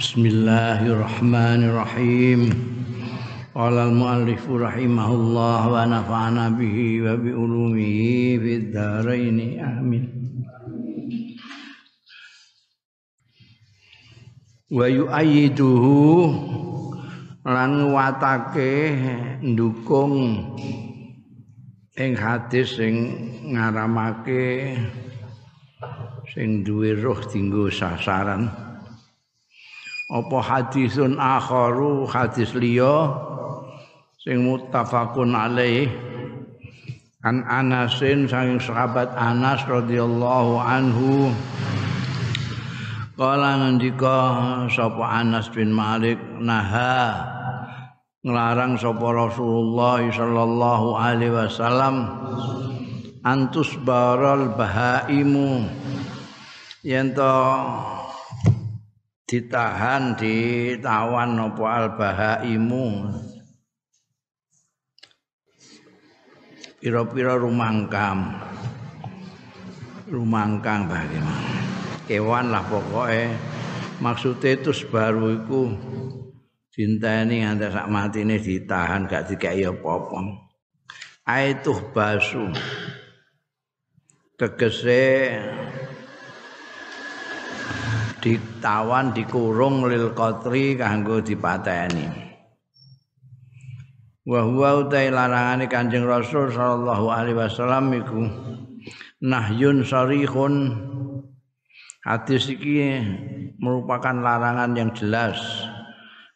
Bismillahirrahmanirrahim. Qala al-muallif rahimahullah wa nafa'ana bihi wa bi ulumihi fid dharain. Amin. Wa yu'ayyiduhu lan watake ndukung ing hadis sing ngaramake sing duwe roh dinggo sasaran apa hadisun akharu hadis liya sing muttafaqun alaih. An Anasin saking sahabat Anas radhiyallahu anhu. Kala ngendika sapa Anas bin Malik naha nglarang sapa Rasulullah sallallahu alaihi wasallam antus baral bahaimu. Yen ditahan ditawan apa al bahaimu pira-pira rumangkam. Rumangkang bagaimana? Kewan lah pokoknya maksudnya itu baru iku dinteni nganti sak matine ditahan gak dikai apa-apa. Aituh basu. Tegese ditawan dikurung lil qatri kanggo dipateni. Wa huwa utai larangane Kanjeng Rasul sallallahu alaihi wasallam iku nahyun sarihun. Hadis iki merupakan larangan yang jelas.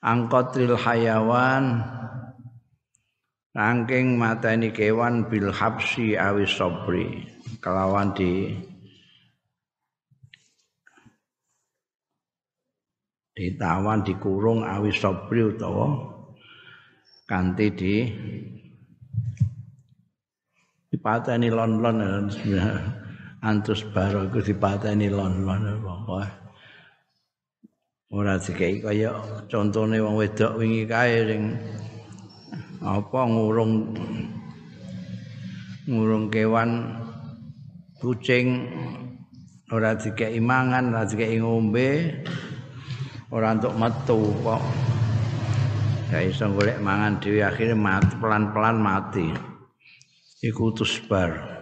Angkotril hayawan rangking mateni kewan bil habsi awis sabri kelawan di ditawan dikurung awi sabri utawa kanthi di dipateni lon-lon antus baro iku dipateni lon-lon pokoke ora dikai kaya contone wong wedok wingi kae sing apa ngurung ngurung kewan kucing. Ora dikai mangan ora dikai ngombe ora untuk metu kok. Ya iso golek mangan dhewe akhirnya mati pelan-pelan mati. Iku tusbar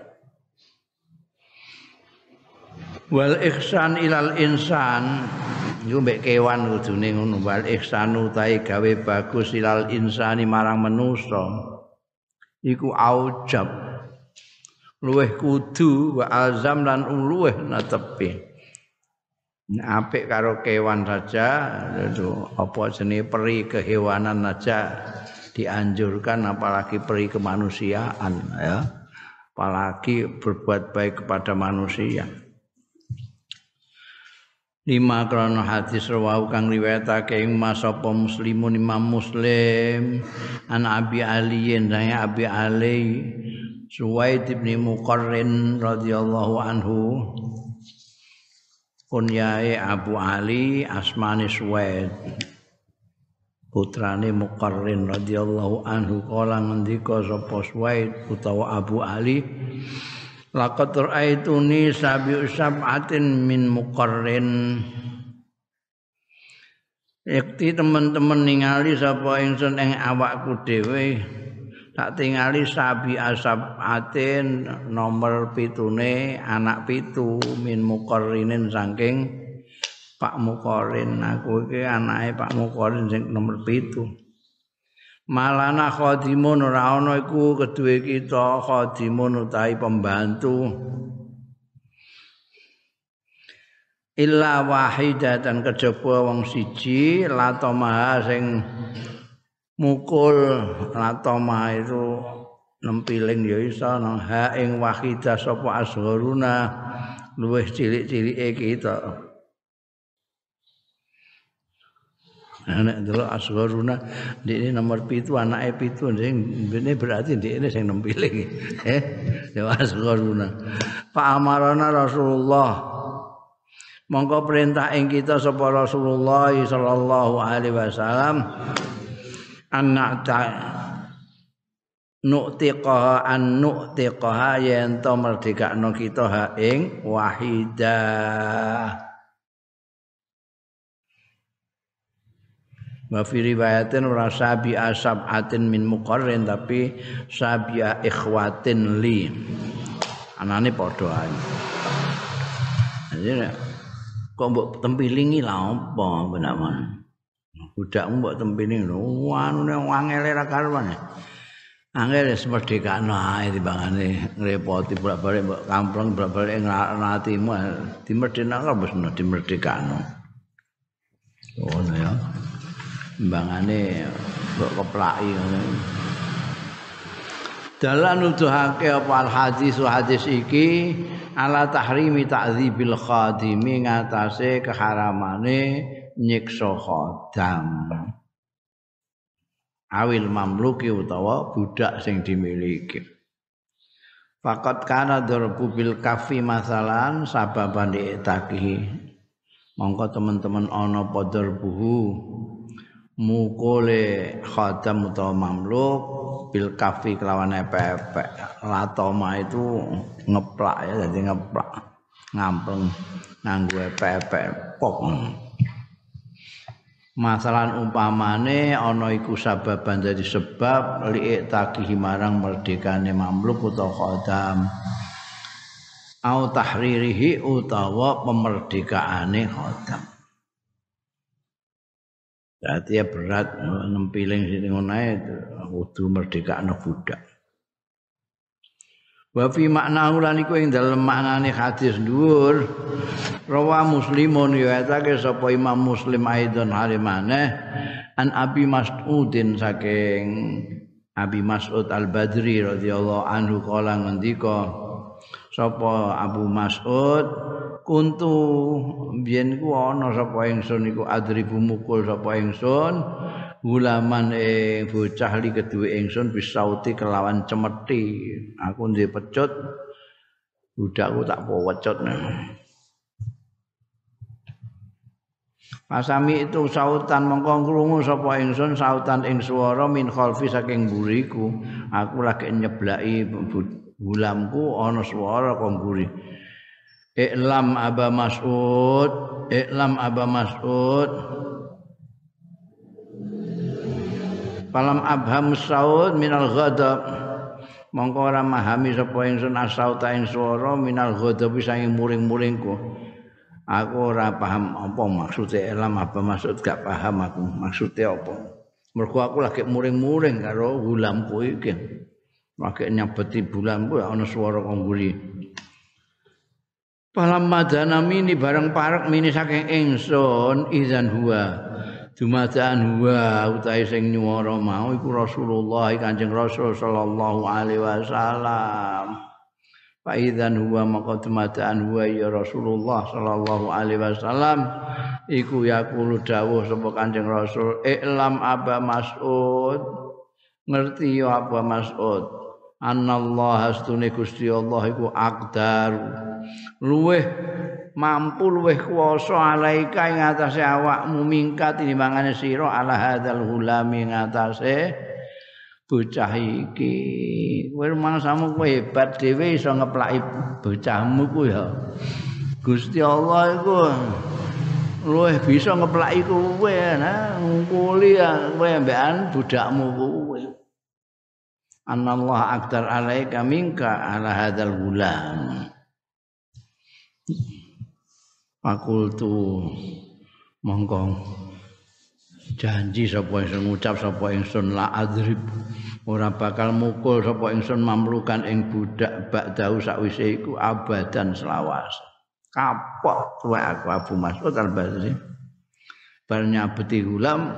wal ihsan ilal insan. Iku mbek kewan kudune ngono wal ihsan utahe gawe bagus ilal insani marang manusa. Iku aujab. Luweh kudu wa azam lan luweh natepi apik karo kewan saja itu apa jenis peri kehewanan saja dianjurkan apalagi peri kemanusiaan ya. Apalagi berbuat baik kepada manusia. Lima krono hadis rawahu kang riwayatake ing masapa muslimun imam muslim an abi ali dan abi ali Suwaid bin Muqarrin radhiyallahu anhu kunyae Abu Ali asmane Suwaid. Putrane Muqarrin radhiyallahu anhu kala ngendika sapa Suwaid utawa Abu Ali laqad ra'aituni sabi sab'atin min Muqarrin. Yakti teman-teman ningali sapa ingsun ing awakku dhewe tingali sabi asab atin nomor pitune anak pitu min mukorrinin saking Pak Mukorin aku iki anake Pak Mukorin sing nomor pitu. Malana khadimun ora ana iku kedue kita khadimun utahi pembantu. Illa wahidatan kejaba wong siji latamaha sing mukul latoma itu nempiling ya iso nang ha ing wahidah sapa asharuna luwih cilik-cilike kita anak delok asharuna ini nomor pitu anake pitu ini berarti ini sing nempiling. Eh ya asharuna fa amarana rasulullah mongko perintah ing kita sapa Rasulullah sallallahu alaihi wasallam anak ta nuktiqaha an nuktiqaha yen to merdekakno kita ha ing wahida wa fi riwayatin ora sabi asabatin min muqarrin tapi sabi ikhwatin li. Anane padha ae. Jadi kok mbok tempilingi lah apa benak budakmu mbok tempilingi lho anune wangele ra karuan Angel wis merdekakno ae timbangane ngrepoti bolak-balik mbok kampleng bolak-balik ngratimu dimerdekakno wis dimerdekakno. Oh ya. Timbangane mbok keplaki ngono. Dalan nuduhake apa al hadis hadis iki ala tahrimi ta'dzibil khadimi ngatasé keharamane nyiksa khadam. awil mamluki utawa budak sing dimiliki. Fakat kana darbu bil kafi masalan sababan diitakihi. Mongko teman-teman ana padha buhu mukule khadam utawa mamluk bil kafi kelawan epek latoma itu ngeplak ya jadi ngeplak ngampleng nganggo epek pok masalah umpamane ana iku sababan dadi sebab liik takihi marang merdekane mamluk utawa khodam au tahririhi utawa pemerdekaane khodam Berarti ya berat nempiling sini ngono itu kudu merdekakno budak. Wa fi makna ulan iku ing dalem maknane hadis dhuwur. Rawa muslimun sapa Imam Muslim aidon halimane an Abi Mas'udin saking Abi Mas'ud Al-Badri radhiyallahu anhu kala ngendika sapa Abu Mas'ud kuntu biyen ku ana sapa ingsun iku adribu mukul sapa ingsun gulaman ing bocah li keduwe ingsun bisauti kelawan cemeti. Aku ndek pecut budakku tak pecut Pasami itu sautan mongko krungu sapa ingsun sautan ing swara min khalfi saking buriku aku lagi nyeblaki gulamku ana swara kok mburi. Iklam Aba Mas'ud Iklam Aba Mas'ud Falam abham saud minal ghadab. Mongko ora mahami sapa ingsun asauta ing swara minal ghadab saking muring-muringku. Aku ora paham apa maksudnya elam apa maksud gak paham aku. Maksudnya apa? Mergo aku lagi muring-muring karo gulamku iki. Lagi nyabeti bulanku ya ana swara kang nguri Palam madana mini bareng parek mini saking ingsun izan huwa dumadaan wa utahe sing nyuwara mau iku Rasulullah Kanjeng Rasul sallallahu alaihi wasallam. Fa idzan huwa maqad dumadaan huwa ya Rasulullah sallallahu alaihi wasallam. Iku yaqulu dawuh sapa Kanjeng Rasul iklam Aba Mas'ud. Ngerti ya Aba Mas'ud? Anallaha astune Gusti Allah iku aqdar luweh mampu luweh kuwasa alaika ing atase awakmu mingkat timbangane sira ala hadzal hulami ing atase bocah iki. Kowe mangsamu kowe hebat dhewe iso ngeplaki bocahmu ku ya. Gusti Allah iku luweh bisa ngeplaki kowe nah ngkuli kowe ambekan budakmu kowe Anallah aktar alaika minka ala hadzal hulam fakultu. Mongko janji sapa ingsun ngucap sapa ingsun la adrib. Ora bakal mukul sapa ingsun mamlukan ing budak bakdau sakwise iku abadan selawas. Kapok kowe aku Abu Mas'ud al-Basri bar nyabeti gulam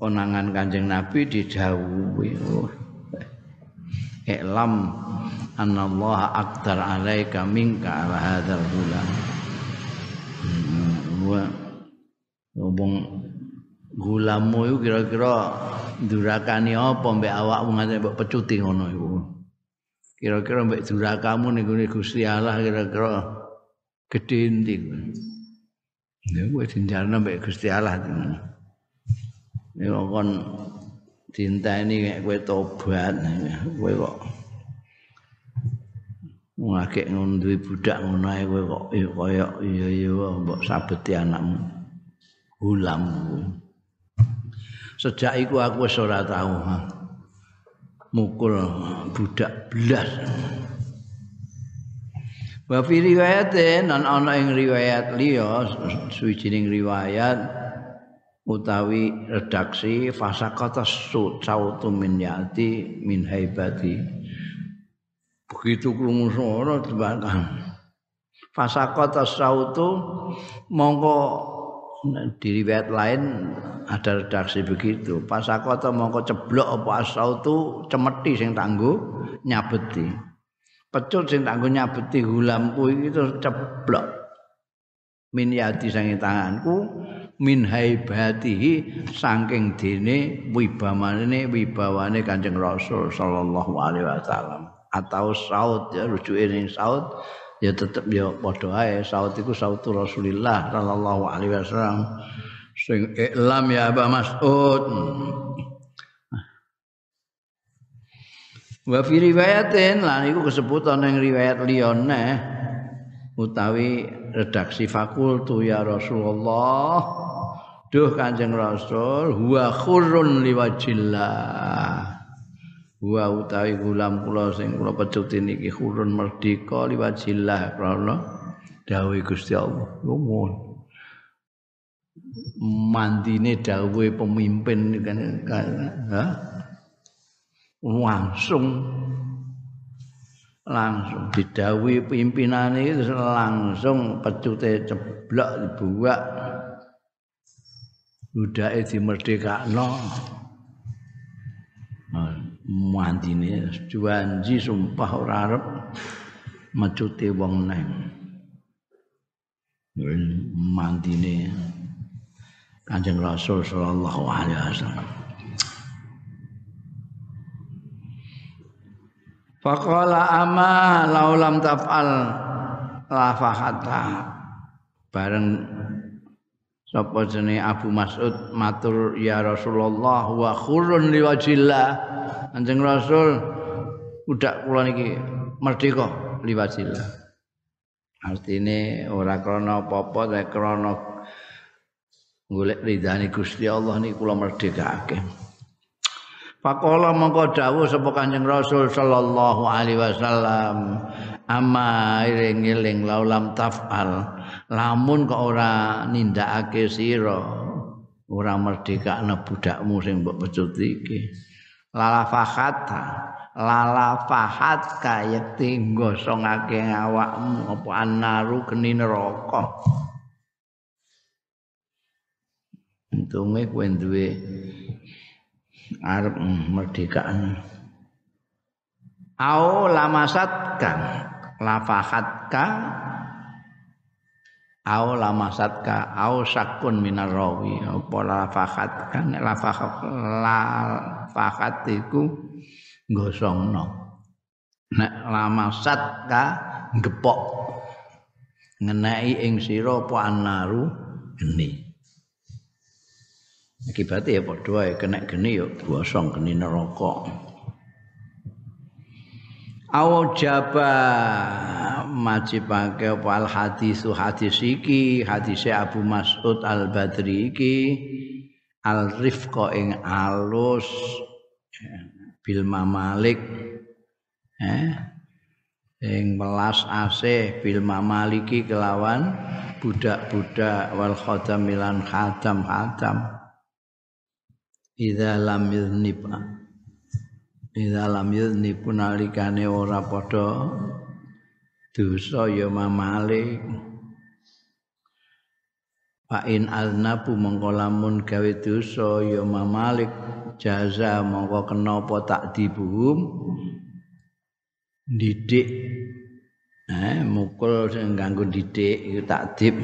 onangan Kanjeng Nabi didhawuhi Iklam anna Allah aktar alaika minka ala hadzal bulan. Wa ngomong gulamu iku kira-kira durakani apa mbek awakmu ngate mbok pecuti ngono iku. Kira-kira mbek durakamu niku Gusti Allah kira-kira gedhe endi. Ya kowe dinjarno mbek Gusti Allah. Ya kon ini kayak kowe tobat kowe kok ngakek ngunduhi budak ngono ae kowe kok kaya iya iya mbok sabeti anakmu. Gulam sejak iku aku wis ora tau mukul budak belas. Wa fi riwayatin nan ana ing riwayat liya suwijining riwayat utawi redaksi fasakata sautu min yati min haibati. Begitu krungu suara tebakan fasakata sautu mongko di riwayat lain ada redaksi begitu. Fasakata mongko ceblok apa sautu cemeti sing tangguh nyabeti. Pecut sing tak nyabeti gulamku iki terus ceblok. Min yati tanganku min haibatihi saking dene wibamane wibawane Kanjeng Rasul sallallahu alaihi wasallam. Atau saut ya rujuke ning saut ya tetep ya padha ae. Saut iku saut Rasulillah sallallahu alaihi wasallam. Sing iklam ya Aba Mas'ud. Wa fi riwayatin lan iku kesebut ana ing riwayat liyane utawi redaksi fakultu ya Rasulullah duh Kanjeng Rasul huwa khurrun liwajillah. Wa utawi gulam kula sing kula pecut niki khurrun merdeka liwajillah krana dawuh Gusti Allah. Ngono mandine dawuhe pemimpin kan ha? Langsung. Langsung didawi pimpinan itu langsung pecute ceblok dibuak budake dimerdekakno. Mantine juanji sumpah ora arep mecute wong neng. Mantine Kanjeng Rasul sallallahu alaihi wasallam. Faqala ama laulam taf'al la fahata. Bareng sapa jenenge Abu Mas'ud matur ya Rasulullah wa khurun liwajillah. Kanjeng Rasul budak kula niki merdeka liwajillah. Artine ora krana apa-apa tapi krana golek ridane Gusti Allah niki kula merdekake. Pakola mongko dawuh sapa Kanjeng Rasul sallallahu alaihi wasallam ama iring-iring laulam tafal. Lamun kok ora sira ora merdekakno budakmu sing mbok pecut iki. Lala fahata lala fahat kayekti nggosongake awakmu apa anaru geni neraka. Untunge kowe duwe arep merdekaan au lamasatka lafahatka au lamasatka au sakun minar rawi apa lafahatka? Nek lafahat iku gosongno nek lamasatka gepok. Ngenai ing sira apa anaru geni. Akibatnya ya padha wae kena geni ya gosong geni neraka. Aw jaba majibake apa al hadisu hadis iki hadise Abu Mas'ud Al Badri iki al rifqa ing alus bil mamalik eh ing melas asih bil mamaliki kelawan budak-budak wal khadamilan khadam-khadam. Idza lam idza lam yuznib nalikane ora padha dosa ya mamalik. Fa in aznabu mongko lamun gawe dosa ya mamalik. Jaza mongko kena apa tak dibuhum didik eh mukul sing ganggu didik iku takdib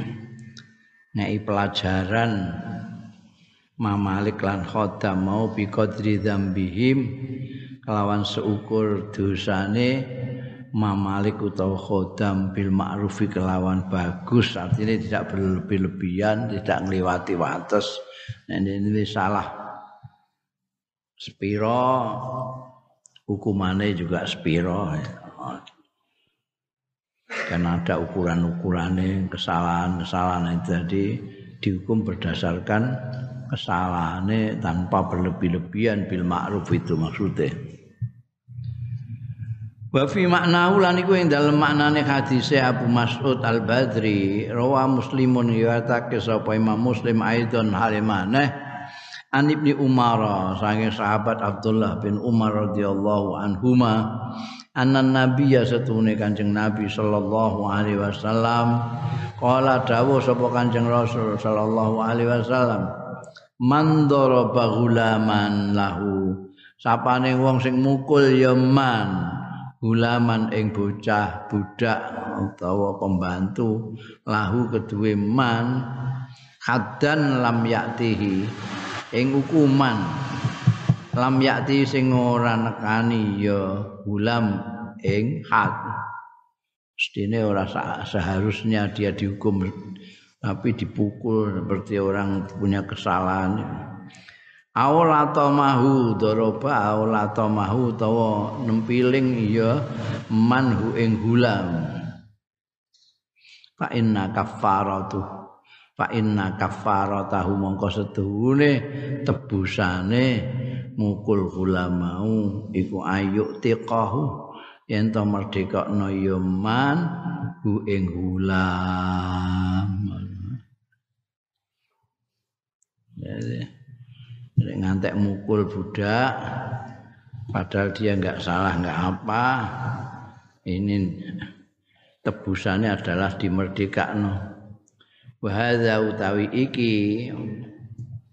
ngeki pelajaran mamalik lan khodam mau bi qadri dzambihim kelawan seukur dosane mamalik utawa khodam bil ma'rufi kelawan bagus. Artinya tidak berlebih-lebihan tidak ngliwati wates. Nek ini salah. Spiro hukumannya juga spiro karena ada ukuran-ukurannya kesalahan-kesalahan itu jadi dihukum berdasarkan kesalahane tanpa berlebih-lebihan bil ma'ruf itu maksudnya Wa fi maknahu lan iku ing dalem maknane hadis Abu Mas'ud Al-Badri rawa Muslimun riwayatake sapa Imam Muslim aidon halimane An Ibni Umar saking sahabat Abdullah bin Umar radhiyallahu anhuma anna nabiyya satune Kanjeng Nabi sallallahu alaihi wasallam qala dawuh sapa Kanjeng Rasul sallallahu alaihi wasallam man daraba lahu. Sapane wong sing mukul ya man gulaman ing bocah budak utawa pembantu lahu kedue man hadan lam yaktihi ing hukuman. Lam yakti sing ora nekani ya gulam ing had. Mestine ora seharusnya dia dihukum tapi dipukul seperti orang punya kesalahan Aula mahu doroba aula mahu tawa nempiling iya manhu ing hulam. Fa inna kafaratu fa inna kafaratahu mongko setuhune tebusane mukul hulamau iku ayuk tiqahu yen to merdekakno ya man hu ing hulam. Jadi, ngantek mukul budak padahal dia nggak salah nggak apa ini tebusannya adalah dimerdekakno. Wahada utawi iki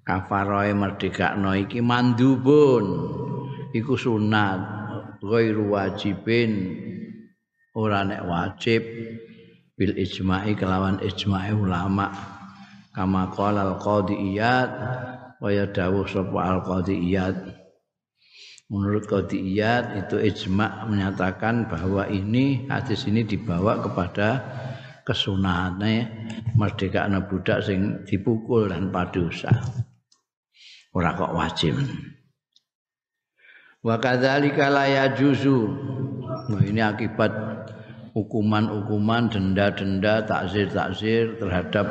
kafaroe merdekakno iki mandubun iku sunat ghairu wajibin ora nek wajib bil ijma'i kelawan ijma'i ulama. Kama qala al qadiyat kaya dawuh sapa al-qadiyat menurut qadiyat itu ijma menyatakan bahwa ini hadis ini dibawa kepada kesunahane merdeka anak budak sing dipukul dan padosa ora kok wajib. Wa kadzalika la yajuzu. Nah ini akibat hukuman-hukuman denda-denda takzir-takzir terhadap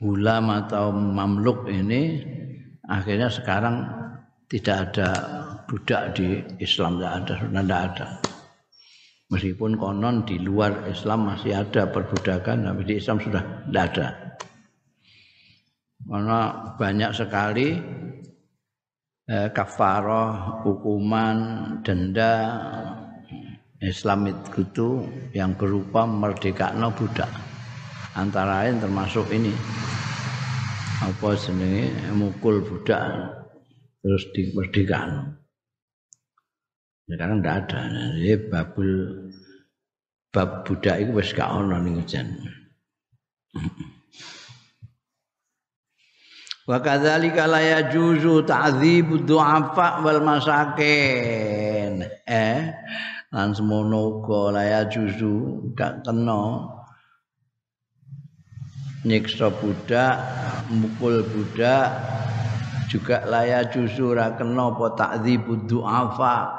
gulam atau mamluk ini akhirnya sekarang tidak ada budak di Islam tidak ada sudah tidak ada. Meskipun konon di luar Islam masih ada perbudakan tapi di Islam sudah tidak ada. Karena banyak sekali eh, kafaroh hukuman denda Islam itu yang berupa merdeka budak. Antara lain termasuk ini apa jenenge mukul budak terus dimerdekakan. Sekarang tidak ada. Jadi babul bab budak itu wis gak ono ning jan. Wa kadzalika la yajuzu ta'dzibu du'afa wal masakin. Eh, lan semono uga la yajuzu gak kena nyiksa budak mukul budak juga laya jusura kena apa takdzibud du'afa.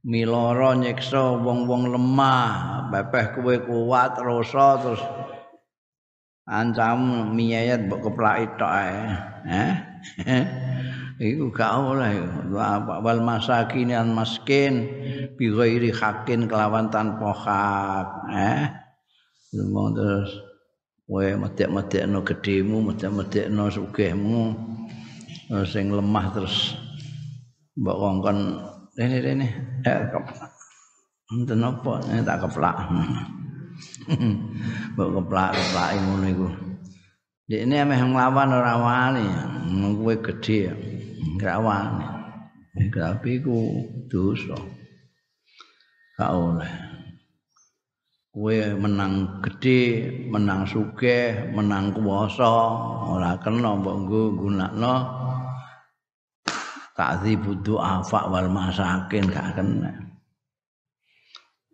Miloro nyiksa wong-wong lemah bebeh kowe kuat rasa terus ancam miyayat mbok keplaki tok ae. Eh? Iku gak oleh. Wal masakin an maskin bi ghairi hakin kelawan tanpa hak. Eh? Terus kowe medek-medekno gedhemu, medek-medekno sugihmu sing lemah terus mbok kongkon rene rene eh enten apa? Eh, tak keplak. Mbok keplak keplak ngono iku. Ini ameh nglawan ora wani kowe gedhe ora wani. Tapi ku dosa. Gak oleh kowe menang gede, menang sugih, menang kuwasa, ora kena mbok nggo gunakno takdzibu du'afa wal masakin gak kena.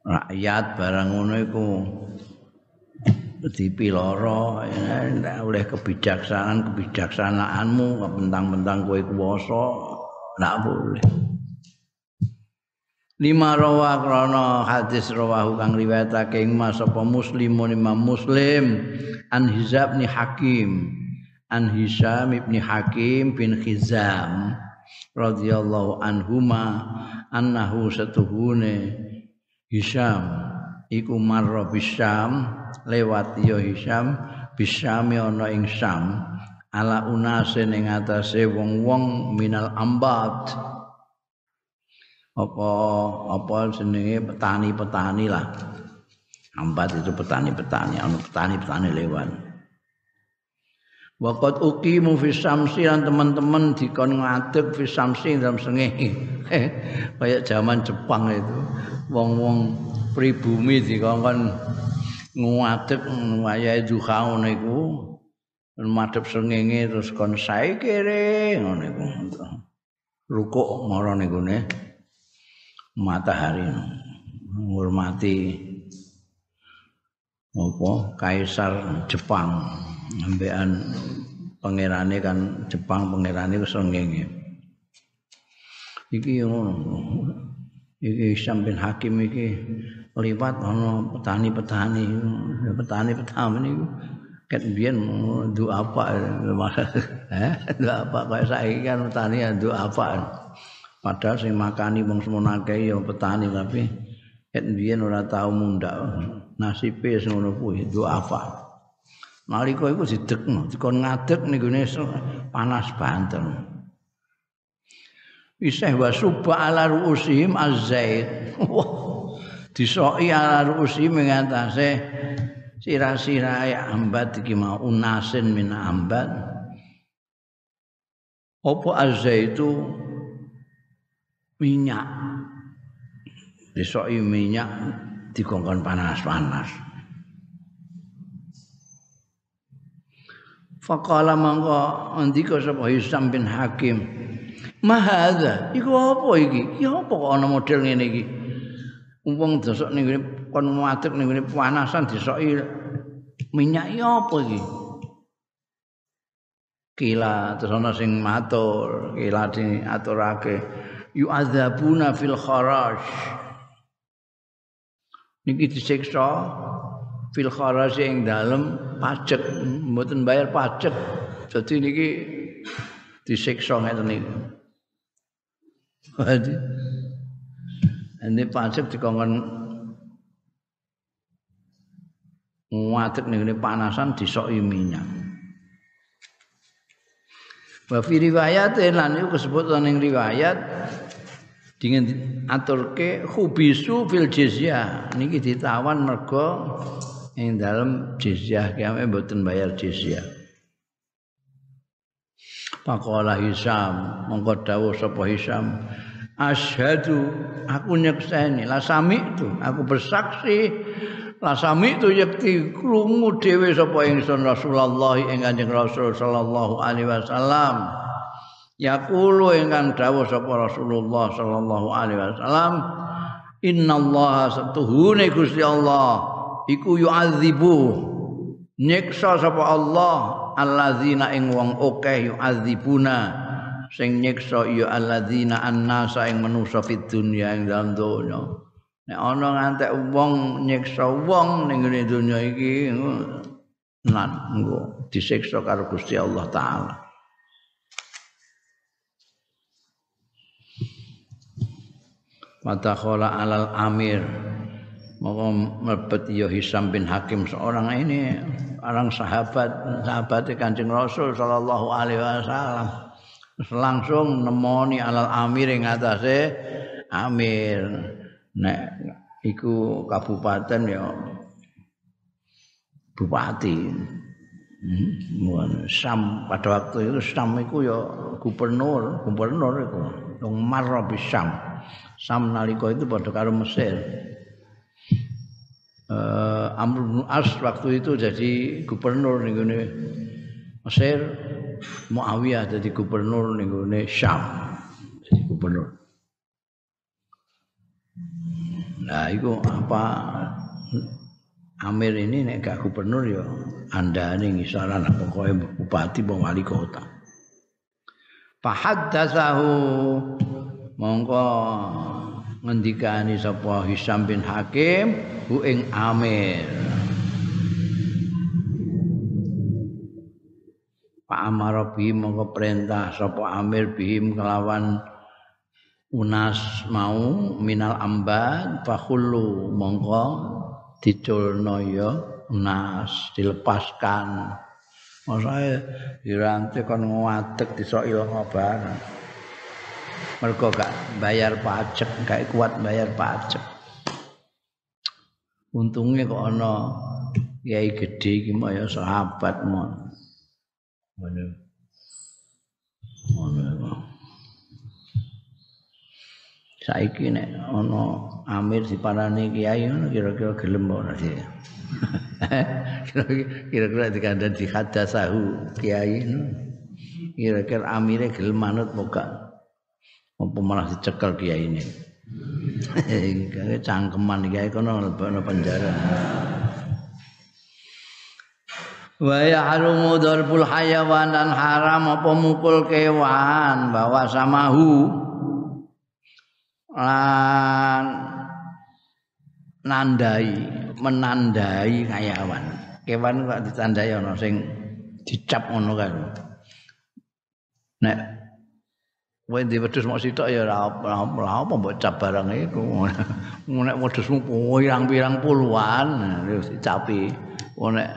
Rakyat barang ngono iku dipiloro ya, oleh kebijaksanaan kebijaksanaanmu bentang-bentang kowe kuwasa ndak boleh. Lima rawa krana hadis rawahu kang riwayatake mas apa muslimun imam muslim. An hizab ni hakim. An Hisham ibni Hakim bin Khizam radhiyallahu anhuma annahu satuhune Hisham iku marra bisyam lewat ya Hisham bisyam ana ing Syam ala unase ning atase wong-wong minal ambat apa apa jenenge petani-petani lah ambat itu petani-petani anu petani-petani lewat Waqat uqimu fi samsi lan teman-teman dikon ngadeg fi samsi dalam sengih. Kayak zaman Jepang itu. Wong-wong pribumi dikon ngadeg wayahe duha ngono iku. Madhep sengenge terus kon sae kere ngono iku. Rukuk marane gune matahari. Menghormati apa kaisar Jepang. Ambekan pangerane kan Jepang pangerane wis ngene. Iki ngono. Iki Syam Hakim iki liwat ana petani-petani, petani-petani niku ket biyen du apa du apa kaya saiki kan petani du apa padahal sing makani wong semono akeh ya petani tapi ket biyen ora tau mundak nasibe ngono kuwi du apa Nalika iku didekno, dikon ngadeg gone panas banter. Isih wa suba ala ruusihim azzait. Wah. Disoki ala ruusihim ing atase sira-sira ambat iki mau unasin min ambat. Apa azzaitu minyak. Disoki minyak dikongkon panas-panas. Faqala mangko ndika sapa Hisam bin Hakim. Mahadza, iku apa iki? Ya apa kok ana model ngene iki? Wong dosok ning ngene kon muatek ning ngene panasan disoki minyak ya apa iki? Kila terus ana sing matur, kila diaturake yu'adzabuna fil kharaj. Niki disiksa fil kharaj ing dalem pajak mboten bayar pajak jadi niki disiksa ngeten niku ini pajak dikongkon nguatek nih panasan disoki minyak. Wa riwayat lan iku ning riwayat dengan aturke khubisu fil jizyah. Niki ditawan mergo ing dalam jizyah. Kiame mboten bayar jizyah. Pakola Hisam mongko dawuh sapa Hisam. Asyhadu aku nyekseni. La sami itu aku bersaksi. La sami itu yakti krungu dhewe sapa ingsun Rasulullah ing Kanjeng Rasul sallallahu alaihi wasallam yaqulu ingkang dawuh sapa Rasulullah sallallahu alaihi wasallam innallaha satuhune Gusti Allah iku yu'adzibu. Nyiksa sapa Allah allazina ing wong akeh yu'adzibuna. Sing nyiksa ya allazina annasa ing manusa fid dunya ing dalem donya. Nek ana ngantek wong nyiksa wong ning donya iki nan disiksa karo Gusti Allah taala Mata alal amir. Maka mlebet ya Hisam bin Hakim seorang ini orang sahabat sahabat Kanjeng Rasul sallallahu alaihi wasallam. Langsung nemoni alal amir ing atase amir. Nek iku kabupaten ya bupati. Hmm. Sam pada waktu itu Sam itu ya gubernur gubernur itu yang marah Sam Sam nalika itu pada karo Mesir uh, Amr bin As waktu itu jadi gubernur ning Mesir, Muawiyah jadi gubernur ning Syam. Jadi gubernur. Nah, itu apa Amir ini nek gak gubernur ya anda ini ngisaran pokoknya bupati bang wali kota. Fahaddatsahu mongko ngendikani sapa Hisam bin Hakim hu ing Amir. Pak amara bihim mongko perintah sapa amir bihim kelawan unas mau minal amban fakhullu mongko diculno ya unas dilepaskan Masae dirante kon ngadeg disok ilang bareng. Mergo gak bayar pajak, gak kuat bayar pajak. Untungnya kok ana kiai gede iki ya sahabat mon. Ngono. Ngono. Saiki nek ana amir diparani kiai ngono kira-kira gelem ora sih. kira-kira dikandani dihadasahu kiai kira-kira amire gelem manut muka apa malah dicekel kiai ini kayak cangkeman kiai kono lebokno penjara wa yahrumu darbul hayawan dan haram apa mukul kewan bawa samahu lan nandai menandai kayawan. Kewan kok ditandai ana sing dicap ngono kan. Nek kowe di wedhus mok sitok ya ora apa apa mbok cap barang iku. Nek wedhusmu pirang-pirang puluhan wis dicapi. Nek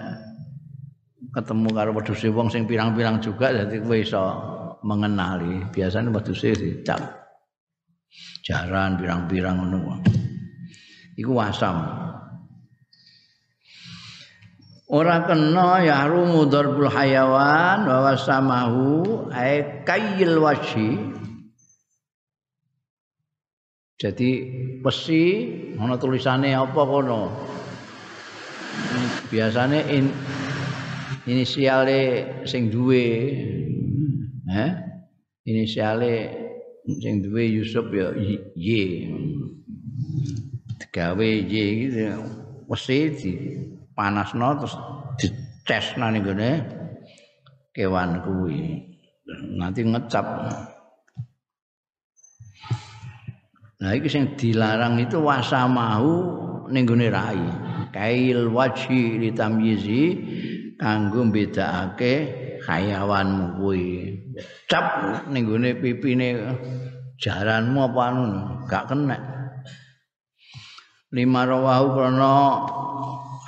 ketemu karo wedhus wong sing pirang-pirang juga dadi kowe iso mengenali. Biasanya wedhus dicap. Jaran pirang-pirang ngono. Iku wasam. ora kena ya rumu darbul hayawan wa samahu ay kayil washi jadi besi ana tulisane apa kono? Biasane in, inisiale sing duwe. Eh inisiale sing duwe Yusuf ya Y gawe Y gitu mesti panasno terus dicesna ning kewan kuwi. Nanti ngecap. Nah iki sing dilarang itu wasamahu ning gone rai. Kail wajhi litamyizi kanggo mbedakake hayawan kuwi. Cap ning gone pipine jaranmu apa anu gak kena. Lima rawahu krana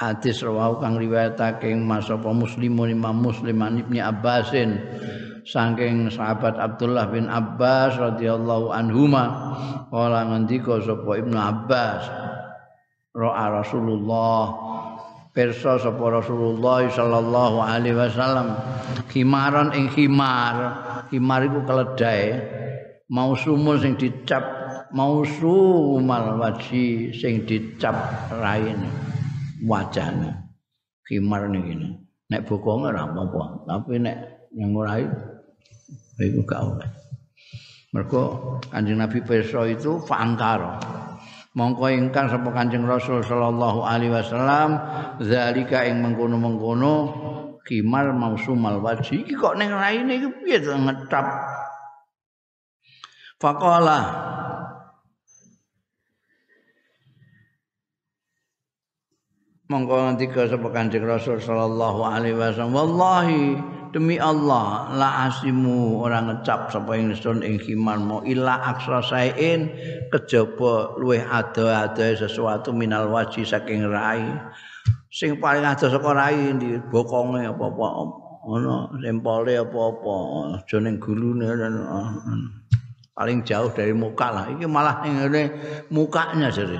hadis rawahu kang riwayatake Mas apa Muslimun Imam Muslim Ibnu Abbasin saking sahabat Abdullah bin Abbas radhiyallahu anhuma kala ngendika sapa Ibnu Abbas ro'a Rasulullah. Pirsa sapa Rasulullah sallallahu alaihi wasallam khimaran ing khimar. Khimar iku keledai mausumun sing dicap mausumal waji sing dicap raine wajane khimar niki. Nek bokonge ora apa-apa tapi nek yang ora iku oleh. Mergo kanjeng Nabi Peso itu fangkar mongko ingkang sapa kanjeng Rasul sallallahu alaihi wasallam zalika ing mengkono-mengkono khimar mausumal wajhi. Iki kok ning raine iki piye ngetap faqala mongko ngendika sapa Kanjeng Rasul sallallahu alaihi wasallam wallahi demi Allah la asimu ora ngecap sapa ingsun ing khiman mo. Illa aksra sain kejaba luweh ada-ada sesuatu minal waji saking rai. Sing paling ada saka rai di bokonge apa-apa ono sempole apa-apa aja ning gulune paling jauh dari muka lah. Iki malah ning mukanya jare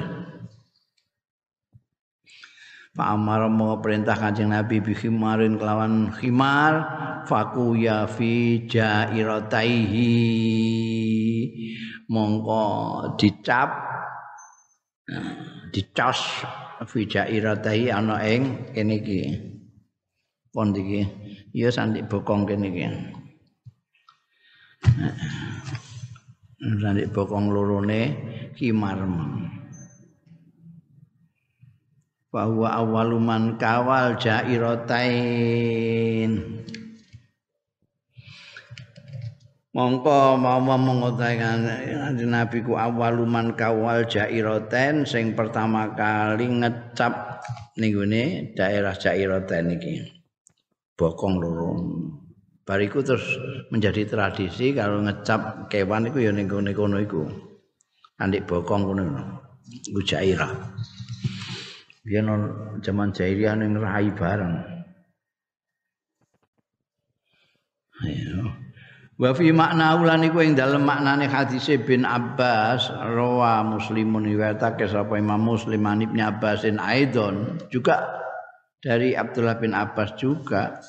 Pak Amar perintah kanjeng Nabi bi khimarin kelawan khimar faku ya fi jairataihi mongko dicap dicos fi jairataihi ana ing kene iki. Pon iki? Ya sandik bokong kene iki. Sandik bokong lorone khimar bahwa awaluman kawal jairatain mongko mau mengotakan nabi ku awaluman kawal jairatain sing pertama kali ngecap ning daerah jairatain iki. Bokong loro. Bariku terus menjadi tradisi kalau ngecap kewan itu ya ning kono iku. Andik bokong kono iku jairah biyen zaman jairah ning rai bareng. Ayo Wa fi makna ulan iku ing dalem maknane hadis bin Abbas rawa muslimun riwayatake sapa Imam Muslim an Ibnu Abbasin aidon juga dari Abdullah bin Abbas juga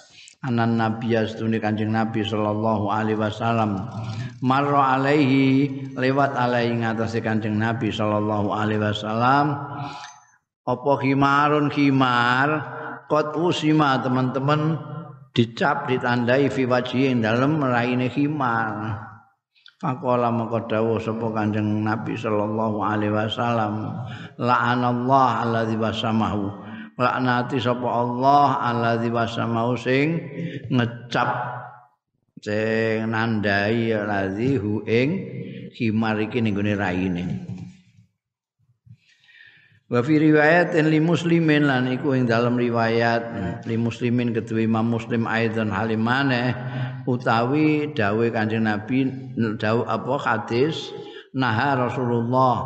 anan nabi astune kanjeng nabi sallallahu alaihi wasallam marra alaihi lewat alaihi ngatasé kanjeng nabi sallallahu alaihi wasallam apa khimarun khimar? Qad usima teman-teman. Dicap ditandai fi wajhi dalem raine khimar. Faqala maka dawuh sapa Kanjeng Nabi sallallahu alaihi wasallam la'anallahu alladzi wasamahu laknati sapa Allah alladzi wasamahu sing ngecap sing nandai alladzi hu ing khimar iki ning raine Wa fi riwayatin li muslimin lan iku ing dalam riwayat. Li muslimin kedua Imam Muslim aidan halimane utawi dawe Kanjeng Nabi dawu apa hadis? Rasulullah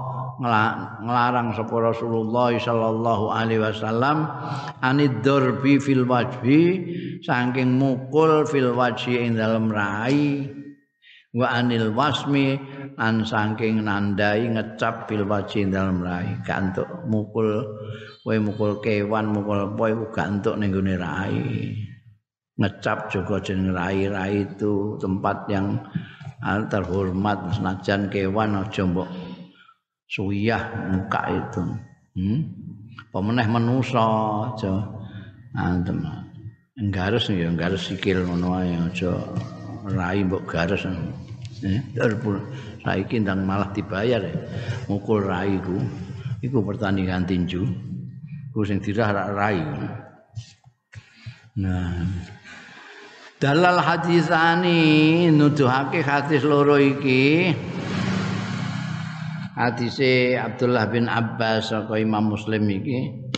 ngelarang sapa Rasulullah sallallahu alaihi wasallam anid darbi fil wajhi saking mukul fil wajhi ing dalam rai wa anil wasmi an saking nandai ngecap bil wajhi dalam rai gantuk mukul kowe mukul kewan mukul apa iku gantuk ning gone rai. Ngecap juga jeneng rai-rai itu tempat yang terhormat. Senajan kewan aja mbok suyah muka itu. Hmm? pemeneh manusa aja. Antem nggares ya nggares sikil ngono ae aja rai mbok gares eh saiki ndang malah dibayar ya. mukul rai ku iku pertandingan tinju. Ku sing dirah rai. Nah. Dalal hadisani nuduhake hadis loro iki. Hadise Abdullah bin Abbas saka Imam Muslim iki.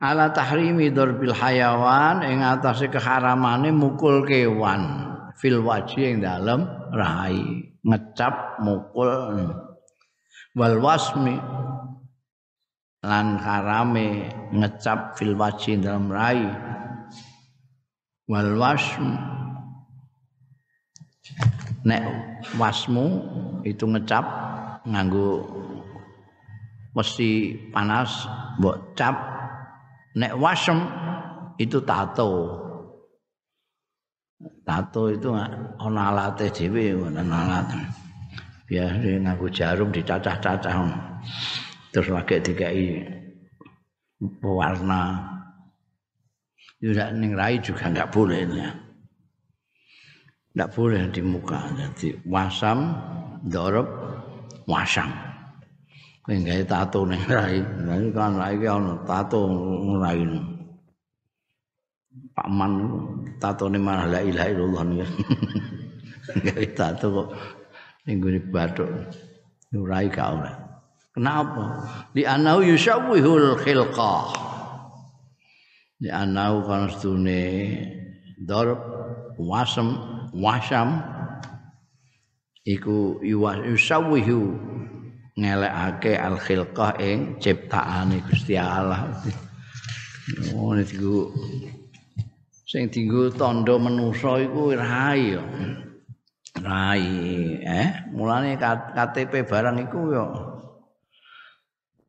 Ala tahrimi darbil hayawan ing atase keharamane mukul kewan fil wajhi ing dalem rai ngecap mukul. Wal wasmi lan harame ngecap fil wajhi dalam rai wal wasm nek wasmu itu ngecap nganggo mesti panas mbok cap. Nek wasm itu tato tato itu ana alate dhewe ana alat biasa nganggo jarum dicacah-cacah terus lagi dikai warna tidak ning rai juga nggak boleh ya. Nggak boleh di muka. Jadi wasam dorob wasam. Kayak tato ning rai. Nah kan rai ono tato rai Pak Man tatone malah la ilaha illallah niku. Gawe tato kok ning gone bathuk. Nurai ka ora. Kenapa? Di anau yusawwihul khilqah. Di anau kan stune darb wasam wasam iku yusawwihu ngelekake al khilqah ing ciptaane Gusti Allah. Oh niku sing dienggo tandha manusa iku rai yo. Rai, eh, mulane KTP barang iku yo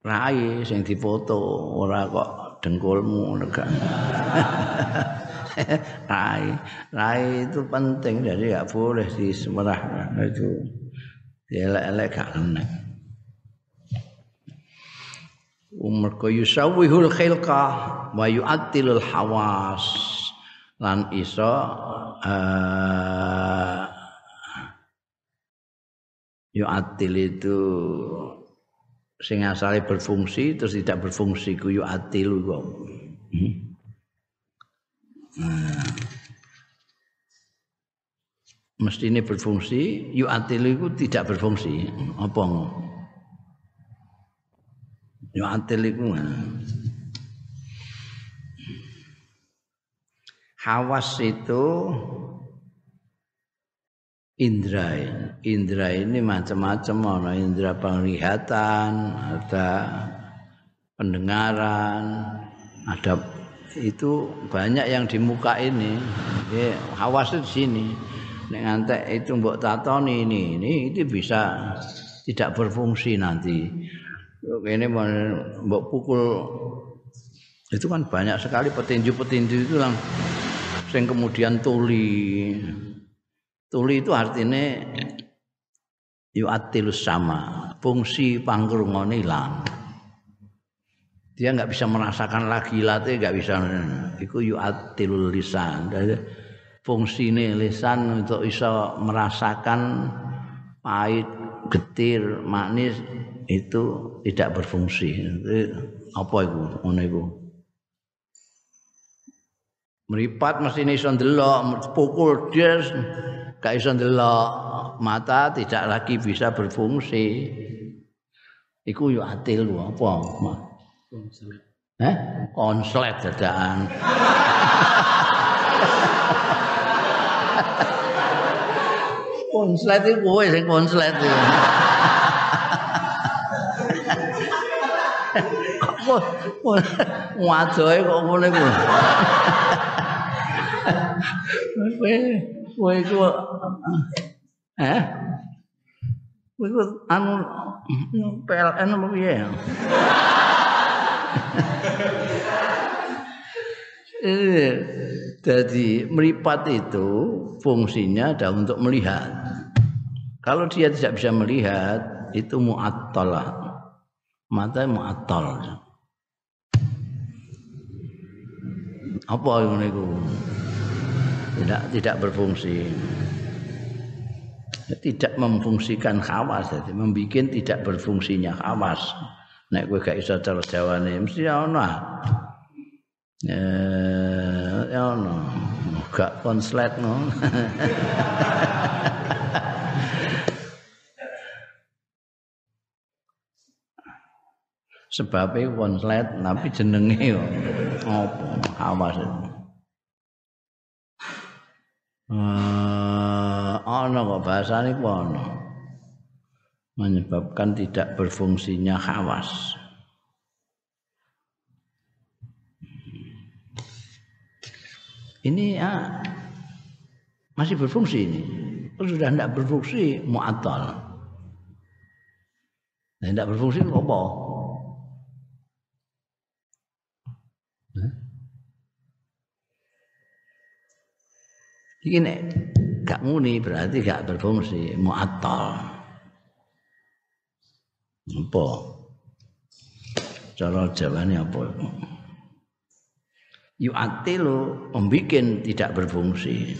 rai sing difoto ora kok dengkulmu lega. rai, rai itu penting jadi gak boleh disemerah itu elek-elek gak enak. Umar yusawwihul khilqa wa yu'attilul hawas. Lan iso uh, yo atil itu sing asale berfungsi terus tidak berfungsi ku yo atil kok hmm. nah. mesti ini berfungsi yu atil itu tidak berfungsi apa yu atil itu hawas itu indra indra ini macam-macam ana indra penglihatan ada pendengaran ada itu banyak yang di muka ini. Ya, hawas di sini. Nek itu mbok tatoni ini ini itu bisa tidak berfungsi nanti. Ini mbok pukul. Itu kan banyak sekali petinju-petinju itu yang sing kemudian tuli Tuli itu artinya yu'atilus sama, fungsi pangkrungone hilang. Dia nggak bisa merasakan lagi latih nggak bisa. Iku yu'atilul lisan. Fungsi ini lisan untuk bisa merasakan pahit, getir, manis itu tidak berfungsi. Apa itu? Ngono itu. Meripat mesti iso ndelok, pukul dia gak iso ndelok. Mata tidak lagi bisa berfungsi. Iku yo atil apa? Konslet eh? Konslet dadakan. Konslet itu kowe sing konslet. Kok wadohe kok ngene kuwi kowe iku eh kowe iku anu PLN apa piye Eh, jadi meripat itu fungsinya adalah untuk melihat. Kalau dia tidak bisa melihat, itu mu'attal. Mata mu'attal. Apa yang itu? Tidak tidak berfungsi. Tidak memfungsikan khawas jadi membuat tidak berfungsinya khawas. Nek kowe gak iso cara jawane mesti ono. Eh ya ono. Gak konslet no. Sebabnya konslet tapi jenenge apa hawas itu ana kok bahasane ku ana. Menyebabkan tidak berfungsinya hawas. Ini ya, masih berfungsi ini. Sudah tidak berfungsi mu'attal nah, tidak berfungsi apa Iki nek gak muni berarti gak berfungsi, mu'attal. Apa? Cara jawane apa? Yu'atilu membikin tidak berfungsi.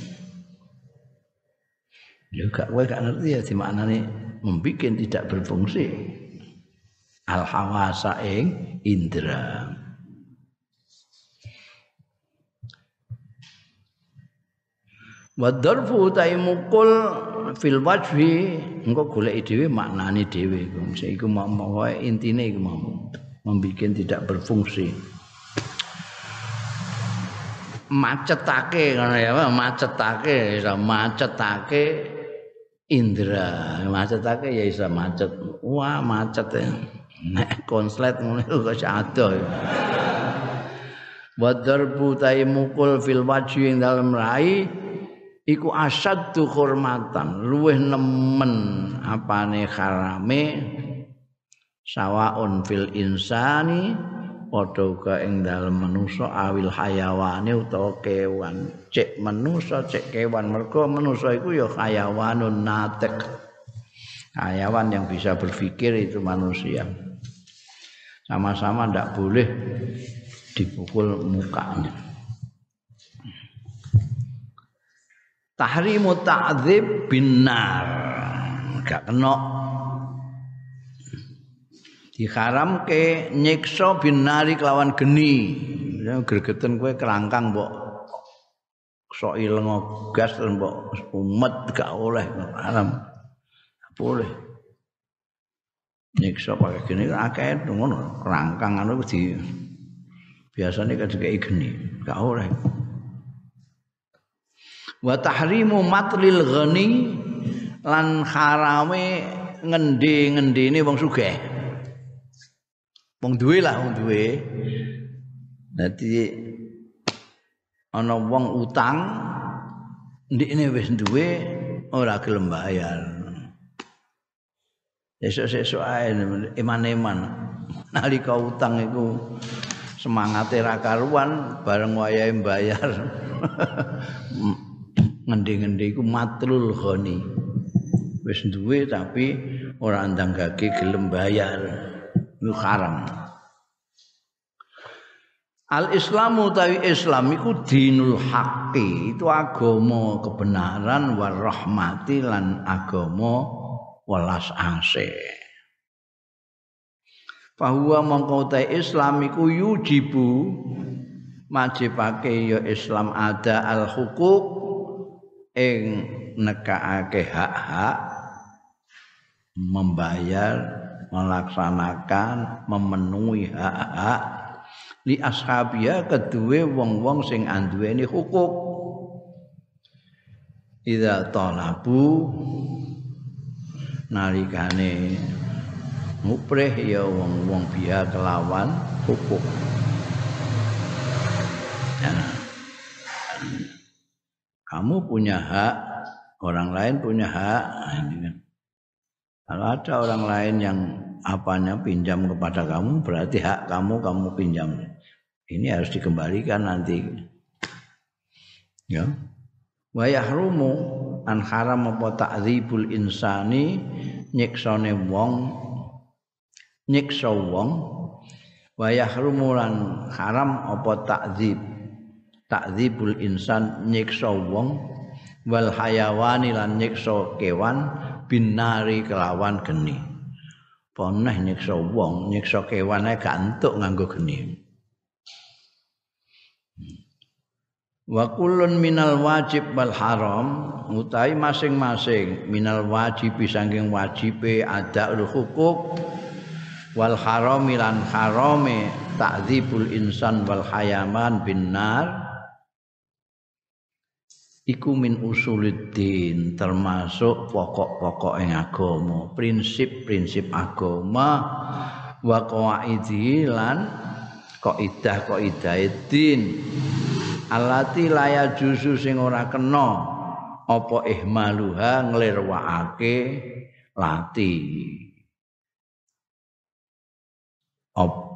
Ya gak kowe gak ngerti ya di maknane membikin tidak berfungsi. Al hawasa ing indra. Wa darfu ta mukul fil wajhi engko golek dhewe maknane dhewe. Iku mau intine iku mau membikin tidak berfungsi. Macetake ngono ya macetake iso macetake indra. Macetake ya iso macet. Wah macet ya. Nek konslet ngono kok adoh wa darfu ta mukul fil wajhi ing dalem rai iku asaddu hormatan luweh nemen apane harame. Sawaun fil insani padha uga ing dalem manusa awil hayawane utawa kewan. Cek manusa cek kewan. Mergo manusa iku ya hayawanun natek. Hayawan yang bisa berpikir itu manusia. Sama-sama ndak boleh dipukul mukanya tahrimu ta'dzib binar gak kena. Diharam ke nyiksa binari kelawan geni. Gregeten kowe kerangkang mbok. Sok ileng gas mbok. Umet gak oleh haram. Boleh. Nyiksa pakai geni akeh ngono. Kerangkang anu di biasanya kan geni. Gak oleh wa tahrimu matlil ghani lan harame ngendi-ngendine wong sugih. Wong duwe lah wong duwe. Dadi ana wong utang ndikne wis duwe ora gelem bayar esuk-esuk ae iman-iman. Nalika utang iku semangate ra karuan bareng wayahe bayar ngendi-ngendi iku matlul ghani. Wis duwe tapi ora andang gage gelem bayar. Iku haram. Al Islamu tawi Islam iku dinul haqqi, itu agama kebenaran war rahmati lan agama welas asih. Bahwa mongko Islam iku yujibu majibake ya Islam ada al hukuk ing nekaake hak-hak membayar melaksanakan memenuhi hak-hak li ashabia kedue wong-wong sing anduweni hukuk ida talabu nalikane mupreh ya wong-wong biha kelawan hukuk ya. Kamu punya hak orang lain punya hak kan. kalau ada orang lain yang apanya pinjam kepada kamu berarti hak kamu kamu pinjam. Ini harus dikembalikan nanti. Ya. Wa yahrumu an haram apa ta'dzibul insani nyiksane wong nyiksa wong wa yahrumu lan haram apa ta'dzib ta'dzibul insan nyiksa wong wal hayawani lan nyiksa kewan binari kelawan geni. Poneh nyiksa wong nyiksa kewan ae gak entuk nganggo geni. Wa kullun minal wajib wal haram utawi masing-masing minal wajib saking wajibe ada hukuk wal haram lan harame ta'dzibul insan wal hayaman bin iku min usuluddin termasuk pokok-pokok yang agama. Prinsip-prinsip agama wa qawaidi lan kaidah kaidah din. Alati laya jusu sing ora kena apa ihmaluha nglirwakake lati. Op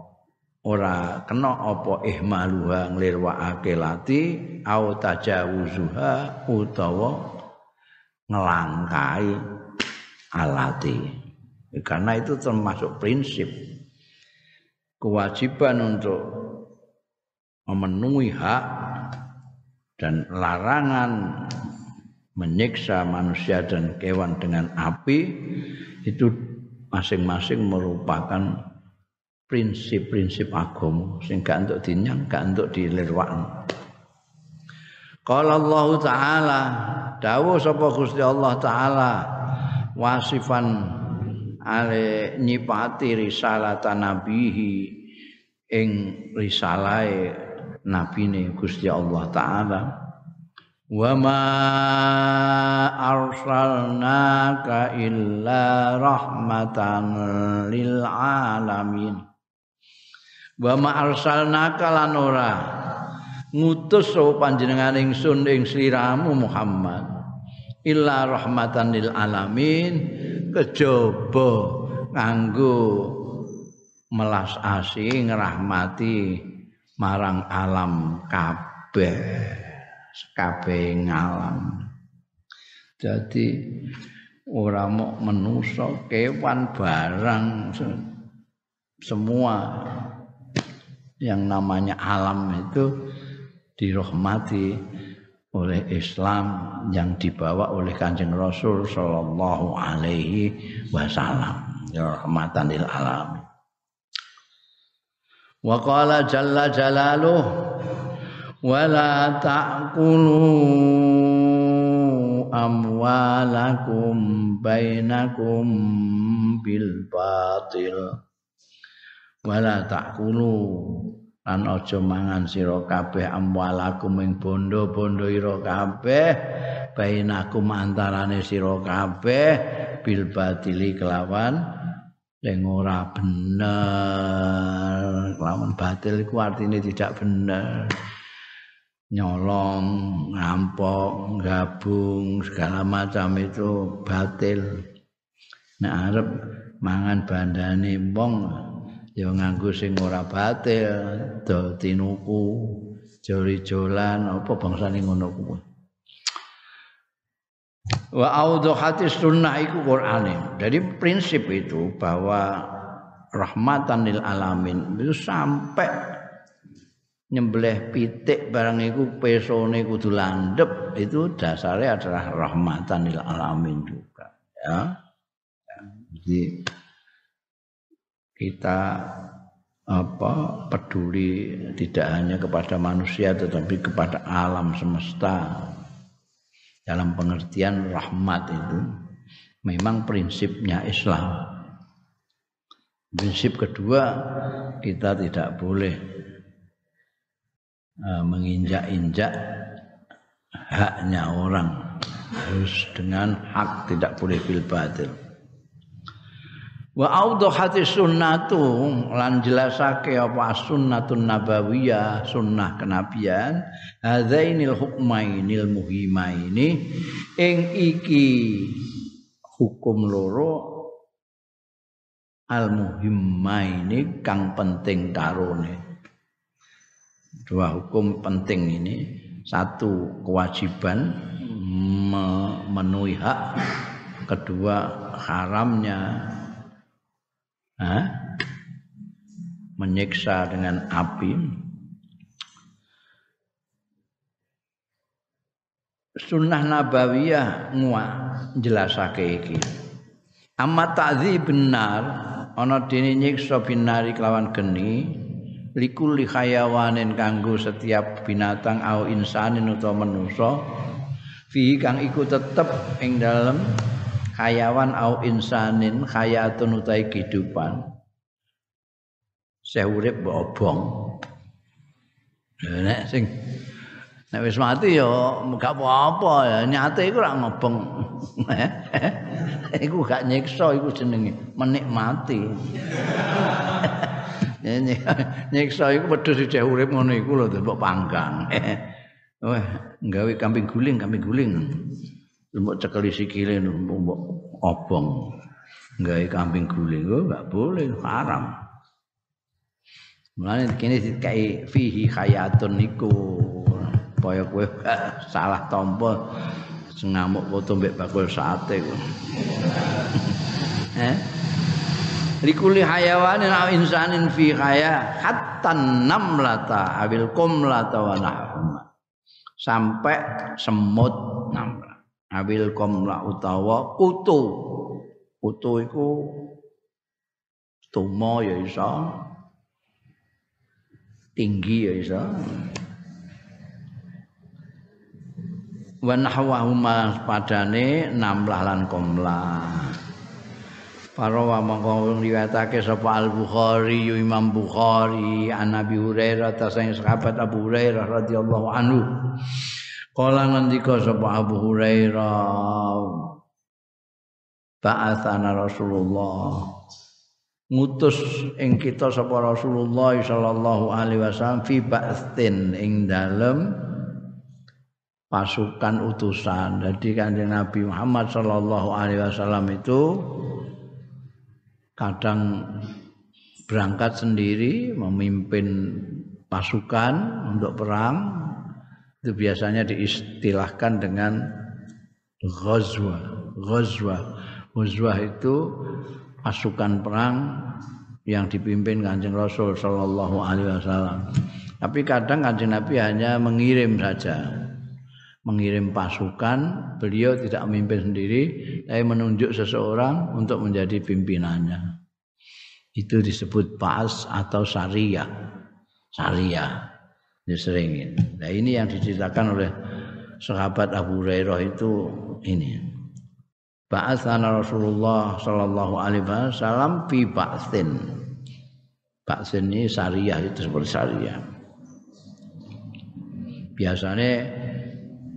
ora kena apa ihmaluha nglirwakake lati au tajawuzuha utawa ngelangkai alati. Karena itu termasuk prinsip kewajiban untuk memenuhi hak dan larangan menyiksa manusia dan kewan dengan api itu masing-masing merupakan prinsip-prinsip agama sing gak entuk dinyang gak entuk dilirwakno Qala Allah taala dawuh sapa Gusti Allah taala wasifan ale nyipati risalatan nabihi ing risalahe nabine Gusti Allah taala. Wa ma arsalnaka illa rahmatan lil alamin wa ma arsalnaka lan ora. Ngutus sapa panjenengan ingsun ing sliramu Muhammad. Illa rahmatan lil alamin. Kejaba nganggo melas asih ngrahmati marang alam kabeh kabeh ngalam jadi ora mau menusa kewan barang semua yang namanya alam itu dirahmati oleh Islam yang dibawa oleh Kanjeng Rasul sallallahu alaihi wasallam. Ya rahmatan lil alamin. Wa qala jalla jalaluh wala ta'kulu amwalakum bainakum bil batil wala ta'kulu lan aja mangan sira kabeh amwalakum ing bondo-bondo ira kabeh bainakum antarane sira kabeh bil batili kelawan. Sing ora bener. Kelawan batil iku artine tidak bener. Nyolong ngampok gabung segala macam itu batil. Nek arep mangan bandane wong ya nganggo sing ora batil do tinuku jori-jolan apa bangsane ngono kuwi? Wa audhati sunnah iku Qur'ane. Jadi prinsip itu bahwa rahmatan lil alamin itu sampai nyembelih pitik barang iku pesone kudu itu dasarnya adalah rahmatan lil alamin juga. Ya. Jadi kita apa peduli tidak hanya kepada manusia tetapi kepada alam semesta. Dalam pengertian rahmat itu memang prinsipnya Islam. Prinsip kedua kita tidak boleh uh, menginjak-injak haknya orang. Harus dengan hak tidak boleh bil wa audhati sunnatu lan jelasake apa sunnatun nabawiyah sunnah kenabian hadzainil hukmainil muhimaini ing iki hukum loro al muhimmaini kang penting karone. Dua hukum penting ini. Satu kewajiban memenuhi hak. Kedua haramnya ha? menyiksa dengan api sunnah nabawiyah ngwa jelasake iki amma ta'dzi benar ana dene nyiksa binari kelawan geni likulli hayawanin kanggo setiap binatang au insanin utawa manusa fi kang iku tetep ing dalem hayawan au insanin hayatun utai kehidupan. Saya urip obong. Nek sing nek wis mati ya gak apa-apa ya. Nyate iku ora ngobong. Iku gak nyiksa iku jenenge menikmati. Nyiksa iku wedhus dicek urip ngono iku lho mbok panggang. Wah gawe kambing guling kambing guling mbok cekeli sikile mbok obong gawe kambing guling kok enggak boleh haram Mulane kene dikai fihi hayatun niku kaya kowe salah tompo ngamuk foto mbek bakul sate kok. eh? Likuli hayawanin aw insanin fi haya hatta namlata abil kumlata wa nahuma. Sampai semut namlata. Awil komla utawa kutu. Kutu iku tumo ya iso tinggi ya iso wa nahwahuma padane namlah lan komla Para wa mongko riwayatake sapa Al Bukhari Imam Bukhari An Nabi Hurairah ta sahabat Abu Hurairah radhiyallahu anhu Kala ngendika sapa Abu Hurairah Ba'athana Rasulullah ngutus ing kita sapa Rasulullah sallallahu alaihi wasallam fi ba'thin ing dalem pasukan utusan. Jadi kanjeng Nabi Muhammad sallallahu alaihi wasallam itu kadang berangkat sendiri memimpin pasukan untuk perang itu biasanya diistilahkan dengan ghazwa ghazwa ghazwa itu pasukan perang yang dipimpin Kanjeng Rasul sallallahu alaihi wasallam. Tapi kadang Kanjeng Nabi hanya mengirim saja. Mengirim pasukan, beliau tidak memimpin sendiri, tapi menunjuk seseorang untuk menjadi pimpinannya. Itu disebut pas atau syariah. Syariah diseringin. Nah ini yang diceritakan oleh sahabat Abu Hurairah itu ini. Ba'atsana Rasulullah sallallahu alaihi wasallam fi ba'tsin. Baksin ini syariah itu seperti syariah. Biasanya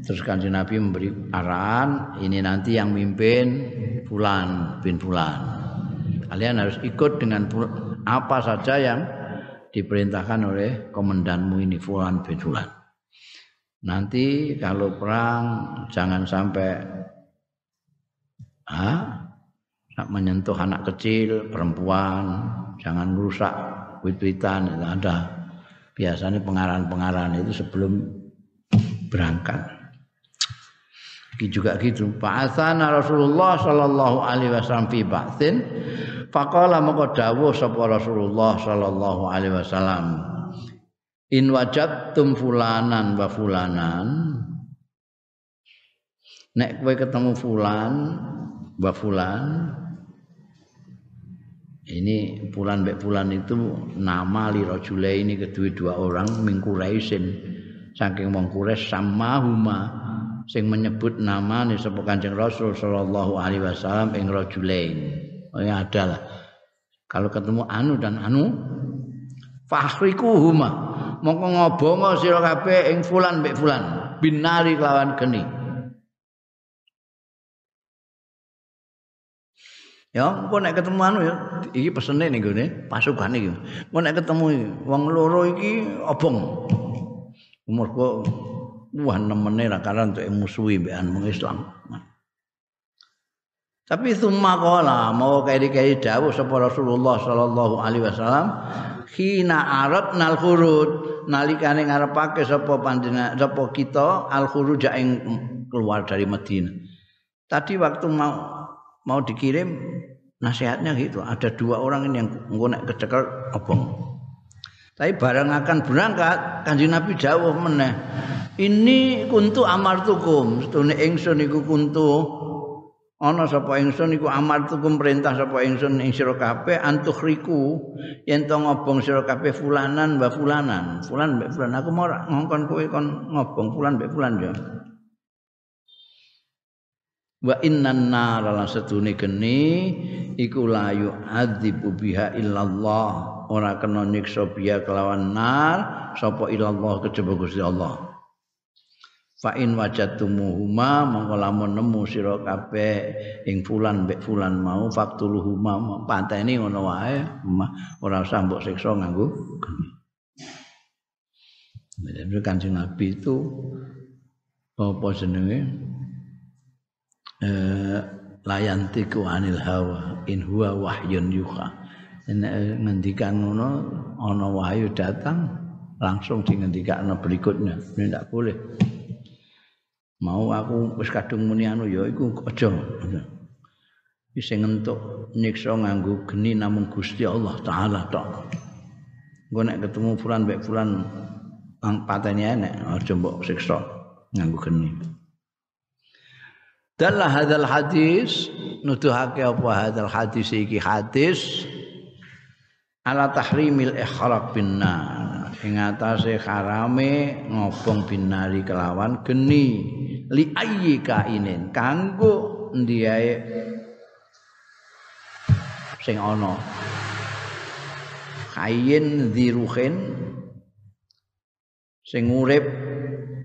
terus kanjeng Nabi memberi arahan ini nanti yang mimpin fulan bin fulan. Kalian harus ikut dengan apa saja yang diperintahkan oleh komandanmu ini fulan bin fulan. Nanti kalau perang jangan sampai ah, menyentuh anak kecil, perempuan, jangan rusak wit-witan. Ada biasanya pengarahan-pengarahan itu sebelum berangkat juga gitu. Asana Rasulullah sallallahu alaihi wasallam fi ba'thin faqala maka dawuh sapa Rasulullah sallallahu alaihi wasallam in wajadtum fulanan wa fulanan nek kowe ketemu fulan wa fulan ini Fulan Mbak Fulan itu nama li rajule ini kedua dua orang min Quraisyin. Saking wong sama huma sing menyebut nama nih sapa Kanjeng Rasul sallallahu alaihi wasallam ing rajulain. Oh ya ada lah kalau ketemu anu dan anu fahriku huma mongko ngobongo sira kabeh ing Fulan Mbak Fulan. Binari kelawan geni. Ya, engko nek ketemu anu ya, iki pesene ning gone pasukan iki. Engko nek ketemu wong loro iki obong. Umur kok wah nemene ra karan untuk musuhi mbek anu Islam. Tapi summa qala mau kairi-kairi dawuh sapa Rasulullah sallallahu alaihi wasallam khina aradna al-khuruj nalikane ngarepake sapa panjenengan sapa kita al-khuruj ing keluar dari Madinah. Tadi waktu mau mau dikirim nasihatnya gitu ada dua orang ini yang ngonek kecekel obong tapi barang akan berangkat kanjeng Nabi jauh meneh ini kuntu amartukum. Setune ingsun iku kuntu. Ana sapa ingsun iku amartukum perintah sapa ingsun ing sira kabeh antukhriku. Yen to ngobong sira kabeh fulanan wa fulanan. Fulan mbek fulan aku mau ngongkon kowe kon ngobong fulan mbek fulan ya wa innan nar lan setune geni iku la yu'adzibu biha illallah. Ora kena nyiksa biya kelawan nar sapa illallah kejaba Gusti Allah. Fa in wajadtumuhuma mongko lamun nemu sira kabeh ing fulan mbek fulan mau faktuluhuma pateni ngono wae ora usah mbok siksa nganggo geni. Kanjeng Nabi itu apa jenenge eh, layantiku anil hawa in huwa wahyun yuha. Eh, ngendikan ngono ana wahyu datang langsung dingendikane berikutnya. Ini tidak boleh. Mau aku wis kadung muni anu ya iku aja. Bisa ngentuk nyiksa nganggo geni Gusti Allah taala tok. Engko nek ketemu fulan mbek fulan ang pateni enek aja mbok siksa nganggo geni Dalah hadal hadis nuduhake apa hadal hadis iki? Hadis ala tahrimil ikhraq bin nar. Ing atase harame ngobong binari kelawan geni. Li ayyi kainin kanggo ndiae sing ana kain diruhin sing urip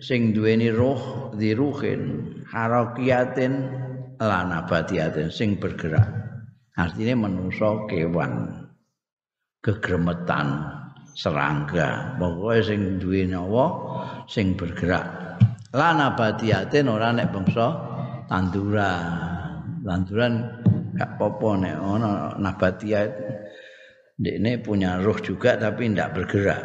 sing duweni roh diruhin harakiyatin lana batiatin sing bergerak. Artinya manusia kewan kegremetan serangga. Pokoknya sing duwe nyawa sing bergerak. Lana batiatin ora nek bangsa tanduran. Tanduran gak popo nek ana nabatiat ini punya roh juga tapi tidak bergerak.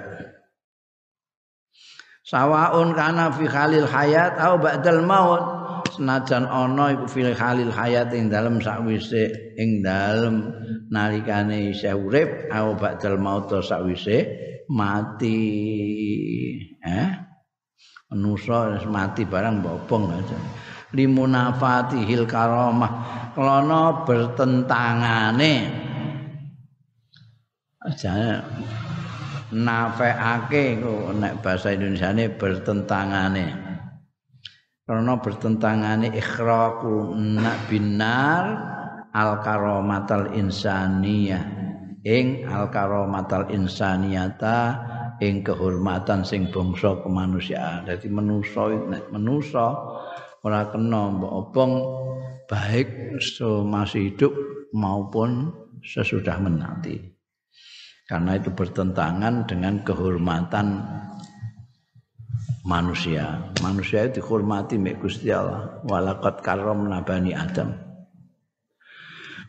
Sawaun kana fi khalil hayat atau ba'dal maut senajan ana iku fil halil hayat ing dalem sakwise ing dalem nalikane isih urip au ba'dal maut sakwise mati. Eh? Manusa mati barang bobong aja. Limunafatihil karamah. Klono bertentangane. Aja kok nek bahasa Indonesia ini bertentangane karena bertentangane ikhraqu binar al karamatal insaniyah ing al karomatal insaniyata ing kehormatan sing bangsa kemanusiaan. Dadi manusa nek manusa ora kena mbok baik masih hidup maupun sesudah menanti. Karena itu bertentangan dengan kehormatan manusia. Manusia itu dihormati mek Gusti Allah. Walaqad karramna bani Adam.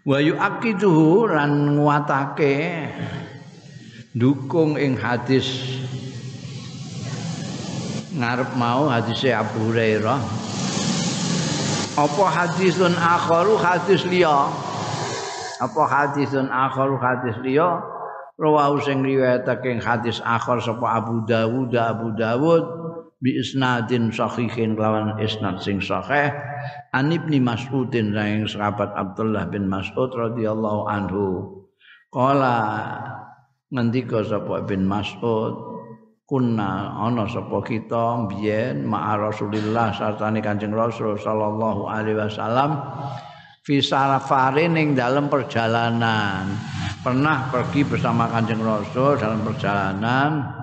Wa yu'aqiduhu lan nguatake dukung ing hadis ngarep mau hadis Abu Hurairah apa hadisun akharu hadis liya apa hadisun akharu hadis liya rawahu sing riwayatake hadis akhar sapa Abu Dawud Abu Dawud bi isnadin sahihin lawan isnad sing sahih. An ibni Mas'udin saing sahabat Abdullah bin Mas'ud radhiyallahu anhu. Qala ngendika sapa bin Mas'ud kunna ana sapa kita biyen ma'a Rasulillah sartane Kanjeng Rasul sallallahu alaihi wasallam fi sarafarin ning dalam perjalanan. Pernah pergi bersama Kanjeng Rasul dalam perjalanan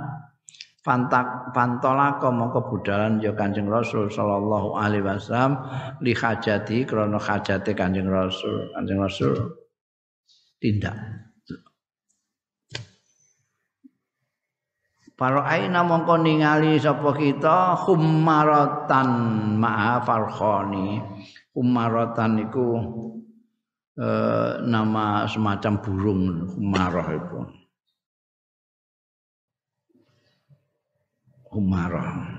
pantak pantolaka mongko budalan ya Kanjeng Rasul sallallahu alaihi wasallam li hajati krana hajate Kanjeng Rasul Kanjeng Rasul tindak Para aina mongko ningali sapa kita khumaratan ma'a farkhani. Khumaratan iku eh, nama semacam burung khumarah itu. Khumarah.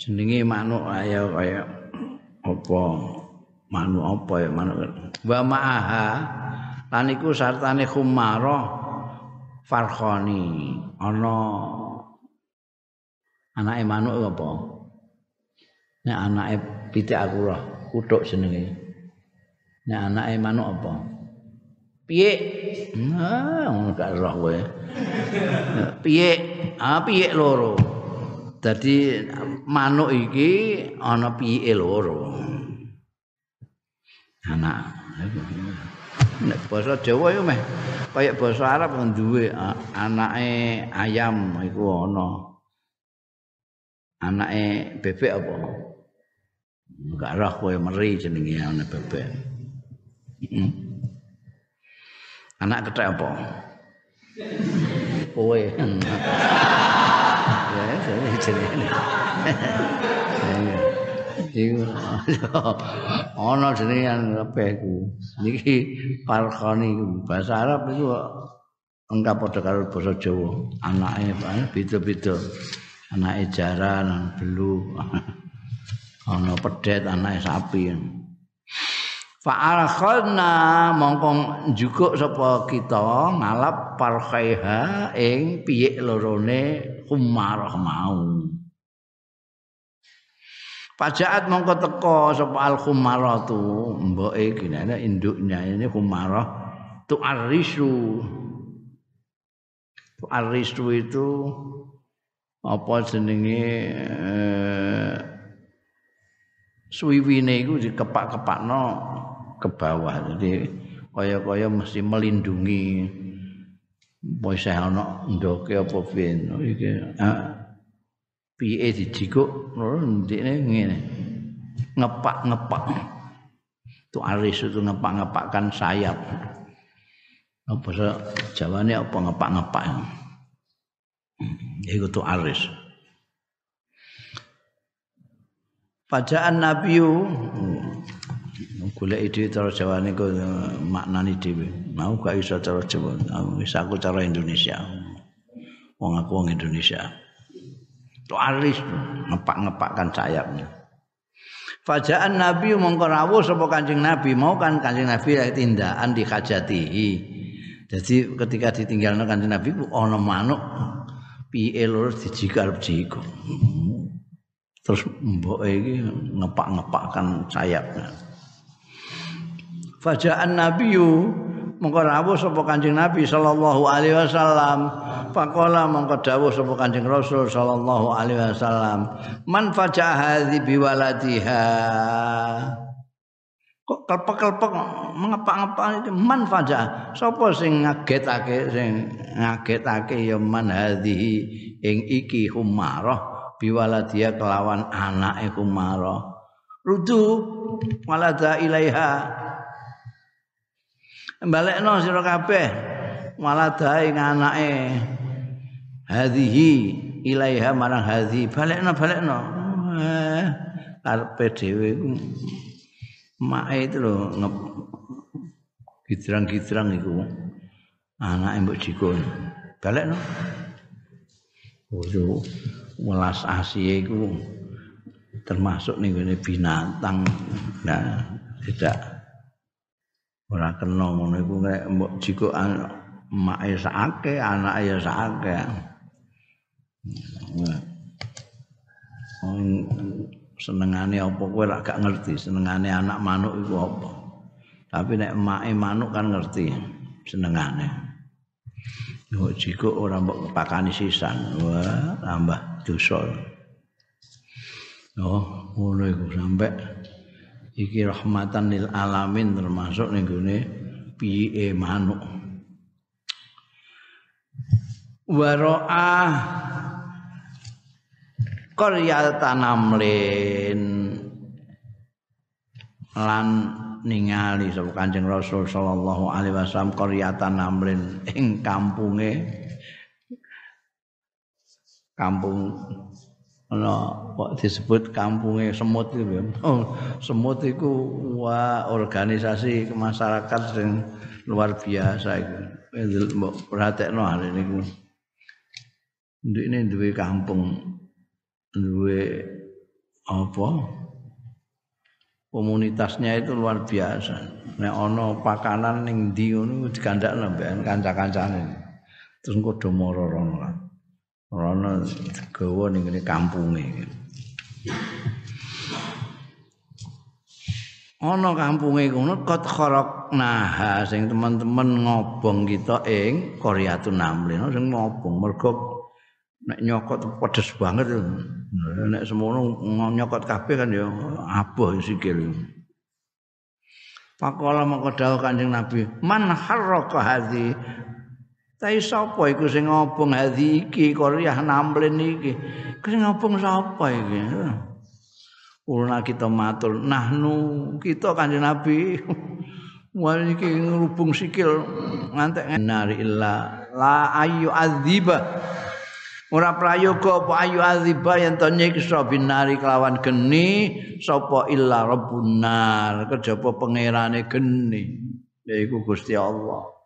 Jenenge manuk kaya kaya apa manuk apa ya manuk. Wa ma'aha lan iku sartane khumarah Farkhani ana anake manuk apa? Nek anake pitik aku roh, kutuk jenenge. Nek anake manuk apa? Piye? Nah, ngono gak roh kowe. Piye? Ah, piye loro. Dadi manuk iki ana piyike loro. Anak. Nek basa Jawa yo meh kaya basa Arab duwe anake ayam iku ana. Anake bebek apa? Enggak roh kowe meri jenenge ana bebek. Hmm. Anak kethek apa? Kowe. ya, jenenge. iku ana jenenge kabeh iku. Niki parkhani bahasa Arab iku engka padha karo basa Jawa. Anake beda-beda. Anake jaran belu. Ana pedet anake sapi Fa'alkhana mongkong jukuk sapa kita ngalap parkhaiha ing piyik lorone kumarah mau. Pajaat mongko teko sapa al khumaratu mboke gini induknya ini khumarah tu arisu tu arisu itu apa jenenge eh, suwiwine iku dikepak-kepakno ke bawah. Jadi kaya-kaya mesti melindungi. Wis ana ndoke apa ben iki piye dijikuk? Ndekne ngene. Ngepak-ngepak. Tu aris itu ngepak-ngepakkan sayap. Apa jawane apa ngepak-ngepak? Iku tu aris. Pajaan Nabiu golek ide cara jawane kok maknani dhewe. Mau gak iso cara Jawa, wis aku cara Indonesia. Wong aku wong Indonesia. alis ngepak-ngepakkan sayapnya. Fajaan Nabi mongko rawuh sapa Kanjeng Nabi mau kan Kanjeng Nabi tindakan dikajatihi. Jadi ketika ditinggalno Kanjeng Nabi ku ana manuk piye lur dijikal jiko. Terus mbok iki ngepak-ngepakkan sayapnya. Fajaan Nabi mongko rawuh sapa Kanjeng Nabi sallallahu alaihi wasallam. Faqala mongko dawuh sapa Kanjeng Rasul sallallahu alaihi wasallam. Man faja'a hadhi biwaladiha. Kok kelpek-kelpek mengepak-ngepak itu? Man faja sapa sing ngagetake sing ngagetake ya man hadhihi ing iki humarah. Biwaladia kelawan anake humarah. Rudu walada ilaiha balekno sira kabeh walada ing anake hadhihi ilaiha marang hadhi. Balekno balekno. Eh karepe dhewe mae itu lho gidrang-gidrang iku. Anake mbok dikon. Balik no Waduh, welas asih iku termasuk ning binatang. Nah, tidak ora kena ngono iku nek mbok jiko make sakake, anake ya sakake. senengane apa kowe lak gak ngerti senengane anak manuk iku apa. Tapi nek emak manuk kan ngerti senengane. Yo jika ora mbok pakani sisan wah tambah dosa. Oh ngono iku sampe iki rahmatan lil alamin termasuk ning gone piye manuk. Waro'ah qaryatan namlin lan ningali sapa Kanjeng Rasul sallallahu alaihi wasallam qaryatan namlin ing kampunge. Kampung ana kok disebut kampunge semut iku oh, semut iku wah organisasi masyarakat sing luar biasa iku mbok perhatekno hal niku ndek duwe kampung duwe apa? Komunitasnya itu luar biasa. Nek ana pakanan ning ndi ngono dikandakno mbek kanca-kancane. Terus engko do moro rono gawa ning ngene kampunge. Ana kampunge ngono kot khorok nah sing teman-teman ngobong kita ing Koreatun Namlin sing ngobong mergo nek nyokot pedes banget. Nek semono nyokot kabeh kan ya aboh sikil. Pakola mongko dawuh Kanjeng Nabi, "Man harraka hadhi?" Tai sapa iku sing ngobong hadhi iki Korea namlen iki? Sing ngobong sapa iki? Uluna kita matur, nahnu kita Kanjeng Nabi. Wah iki ngrubung sikil ngantek nari illa la ayu adziba ora prayoga apa ayu aziba yen to nyiksa binari kelawan geni sapa illa rabbunar kejaba pangerane geni yaiku Gusti Allah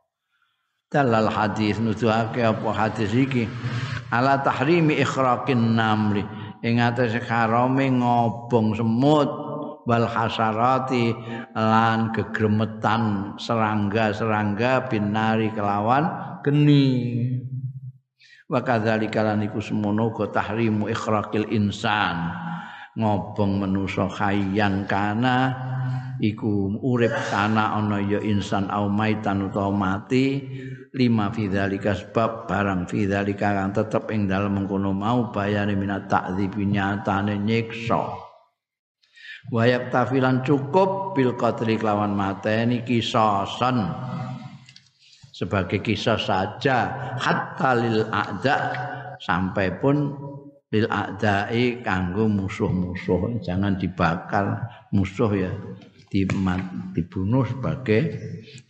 dalal hadis nuduhake apa hadis iki? Ala tahrimi ikhraqin namli. Ing atase karome ngobong semut wal hasarati lan gegremetan serangga-serangga binari kelawan geni. Wa kadzalika lan iku semono go tahrimu ikhraqil insan. Ngobong manusa khayyan kana iku urip kana ana ya insan au maitan utawa mati lima fidzalika sebab barang fidzalika kang tetep ing dalem mengkono mau bayane minat ta'dzib nyatane nyiksa. Wayak tafilan cukup bil qatli kelawan mateni kisasan. Sebagai kisah saja hatta lil a'da sampai pun lil a'dai kanggo musuh-musuh. Jangan dibakar musuh ya dibunuh sebagai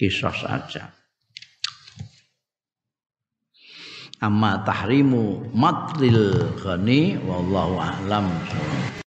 kisah saja. Amma tahrimu matlil ghani wallahu a'lam